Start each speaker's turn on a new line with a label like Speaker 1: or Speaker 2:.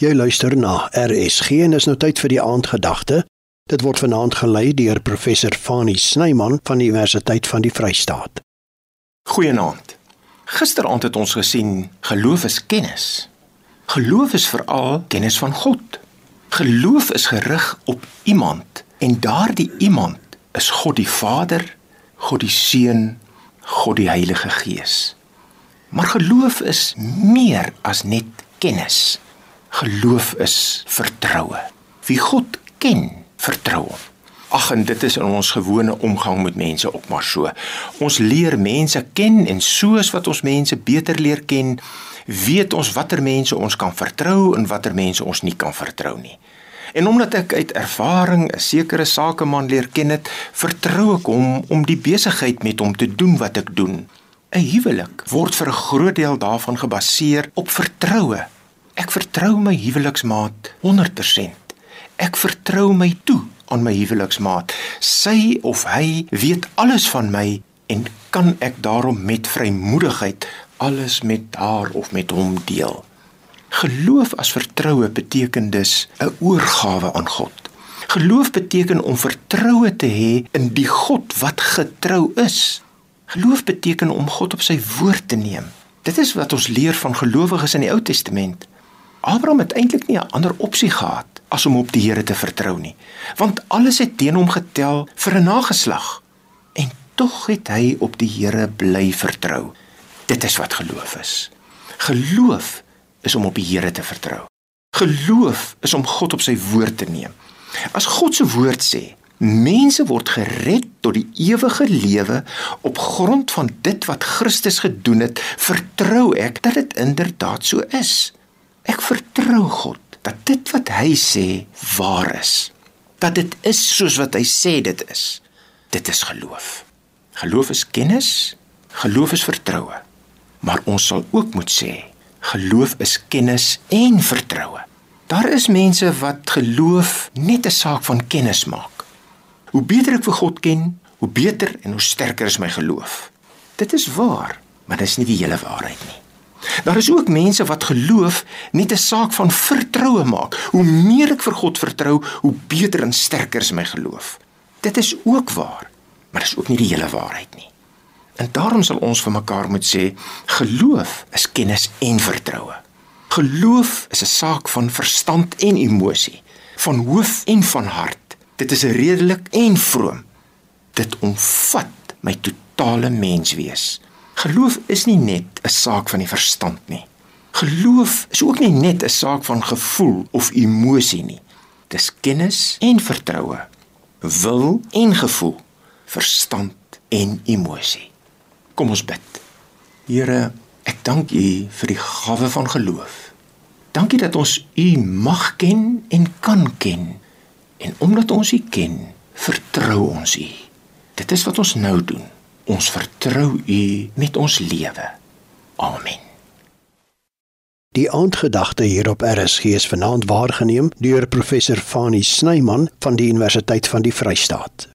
Speaker 1: Jy luister na RSG en is nou tyd vir die aandgedagte. Dit word vanaand gelei deur professor Fani Snyman van die Universiteit van die Vrystaat.
Speaker 2: Goeienaand. Gisteraand het ons gesien geloof is kennis. Geloof is veral kennis van God. Geloof is gerig op iemand en daardie iemand is God die Vader, God die Seun, God die Heilige Gees. Maar geloof is meer as net kennis. Geloof is vertroue. Wie God ken, vertrou hom. Ag en dit is in ons gewone omgang met mense ook maar so. Ons leer mense ken en soos wat ons mense beter leer ken, weet ons watter mense ons kan vertrou en watter mense ons nie kan vertrou nie. En omdat ek uit ervaring 'n sekere sakeman leer ken het, vertrou ek hom om die besigheid met hom te doen wat ek doen. 'n Huwelik word vir 'n groot deel daarvan gebaseer op vertroue Ek vertrou my huweliksmaat 100%. Ek vertrou my toe aan my huweliksmaat. Sy of hy weet alles van my en kan ek daarom met vrymoedigheid alles met haar of met hom deel. Geloof as vertroue beteken dus 'n oorgawe aan God. Geloof beteken om vertroue te hê in die God wat getrou is. Geloof beteken om God op sy woord te neem. Dit is wat ons leer van gelowiges in die Ou Testament. Abraham het eintlik nie 'n ander opsie gehad as om op die Here te vertrou nie, want alles het teen hom getel vir 'n nageslag. En tog het hy op die Here bly vertrou. Dit is wat geloof is. Geloof is om op die Here te vertrou. Geloof is om God op sy woord te neem. As God se woord sê, mense word gered tot die ewige lewe op grond van dit wat Christus gedoen het, vertrou ek dat dit inderdaad so is. Ek vertrou God dat dit wat hy sê waar is. Dat dit is soos wat hy sê dit is. Dit is geloof. Geloof is kennis, geloof is vertroue. Maar ons sal ook moet sê, geloof is kennis en vertroue. Daar is mense wat geloof net 'n saak van kennis maak. Hoe beter ek vir God ken, hoe beter en hoe sterker is my geloof. Dit is waar, maar dit is nie die hele waarheid nie. Daar is ook mense wat geloof net 'n saak van vertroue maak. Hoe meer ek vir God vertrou, hoe beter en sterker is my geloof. Dit is ook waar, maar dit is ook nie die hele waarheid nie. En daarom sal ons vir mekaar moet sê, geloof is kennis en vertroue. Geloof is 'n saak van verstand en emosie, van hoof en van hart. Dit is redelik en vroom. Dit omvat my totale menswees. Geloof is nie net 'n saak van die verstand nie. Geloof is ook nie net 'n saak van gevoel of emosie nie. Dis kennis en vertroue, wil en gevoel, verstand en emosie. Kom ons bid. Here, ek dank U vir die gawe van geloof. Dankie dat ons U mag ken en kan ken. En omdat ons U ken, vertrou ons U. Dit is wat ons nou doen. Ons vertrou U met ons lewe. Amen.
Speaker 1: Die aandgedagte hier op RSG is vanaand waargeneem deur professor Fani Snyman van die Universiteit van die Vrystaat.